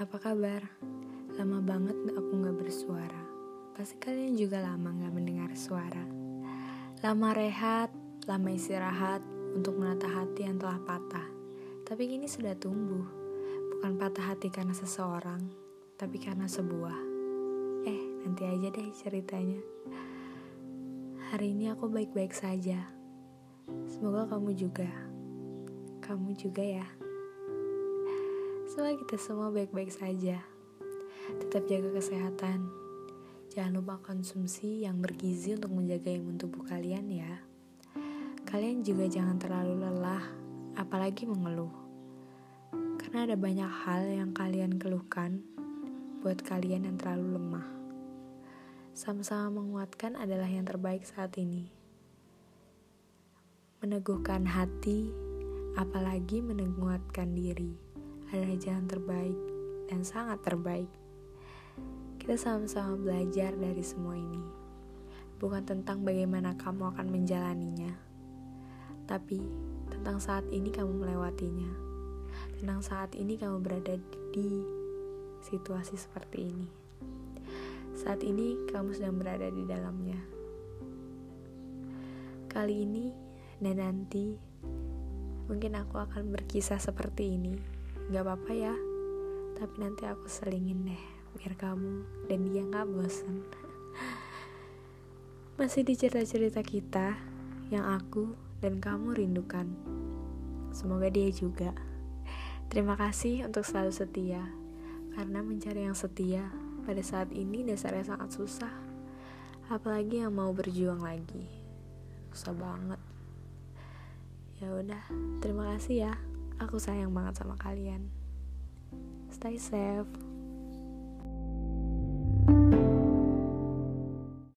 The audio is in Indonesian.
Apa kabar? Lama banget aku gak bersuara. Pasti kalian juga lama gak mendengar suara. Lama rehat, lama istirahat untuk menata hati yang telah patah. Tapi kini sudah tumbuh. Bukan patah hati karena seseorang, tapi karena sebuah. Eh, nanti aja deh ceritanya. Hari ini aku baik-baik saja. Semoga kamu juga. Kamu juga ya. Semoga kita semua baik-baik saja. Tetap jaga kesehatan. Jangan lupa konsumsi yang bergizi untuk menjaga imun tubuh kalian ya. Kalian juga jangan terlalu lelah, apalagi mengeluh. Karena ada banyak hal yang kalian keluhkan buat kalian yang terlalu lemah. Sama-sama menguatkan adalah yang terbaik saat ini. Meneguhkan hati, apalagi menguatkan diri adalah jalan terbaik dan sangat terbaik. Kita sama-sama belajar dari semua ini. Bukan tentang bagaimana kamu akan menjalaninya, tapi tentang saat ini kamu melewatinya. Tentang saat ini kamu berada di situasi seperti ini. Saat ini kamu sedang berada di dalamnya. Kali ini dan nanti mungkin aku akan berkisah seperti ini Gak apa-apa ya, tapi nanti aku selingin deh, biar kamu dan dia gak bosan. Masih di cerita-cerita kita yang aku dan kamu rindukan. Semoga dia juga. Terima kasih untuk selalu setia, karena mencari yang setia pada saat ini dasarnya sangat susah. Apalagi yang mau berjuang lagi, susah banget. Ya udah, terima kasih ya. Aku sayang banget sama kalian. Stay safe.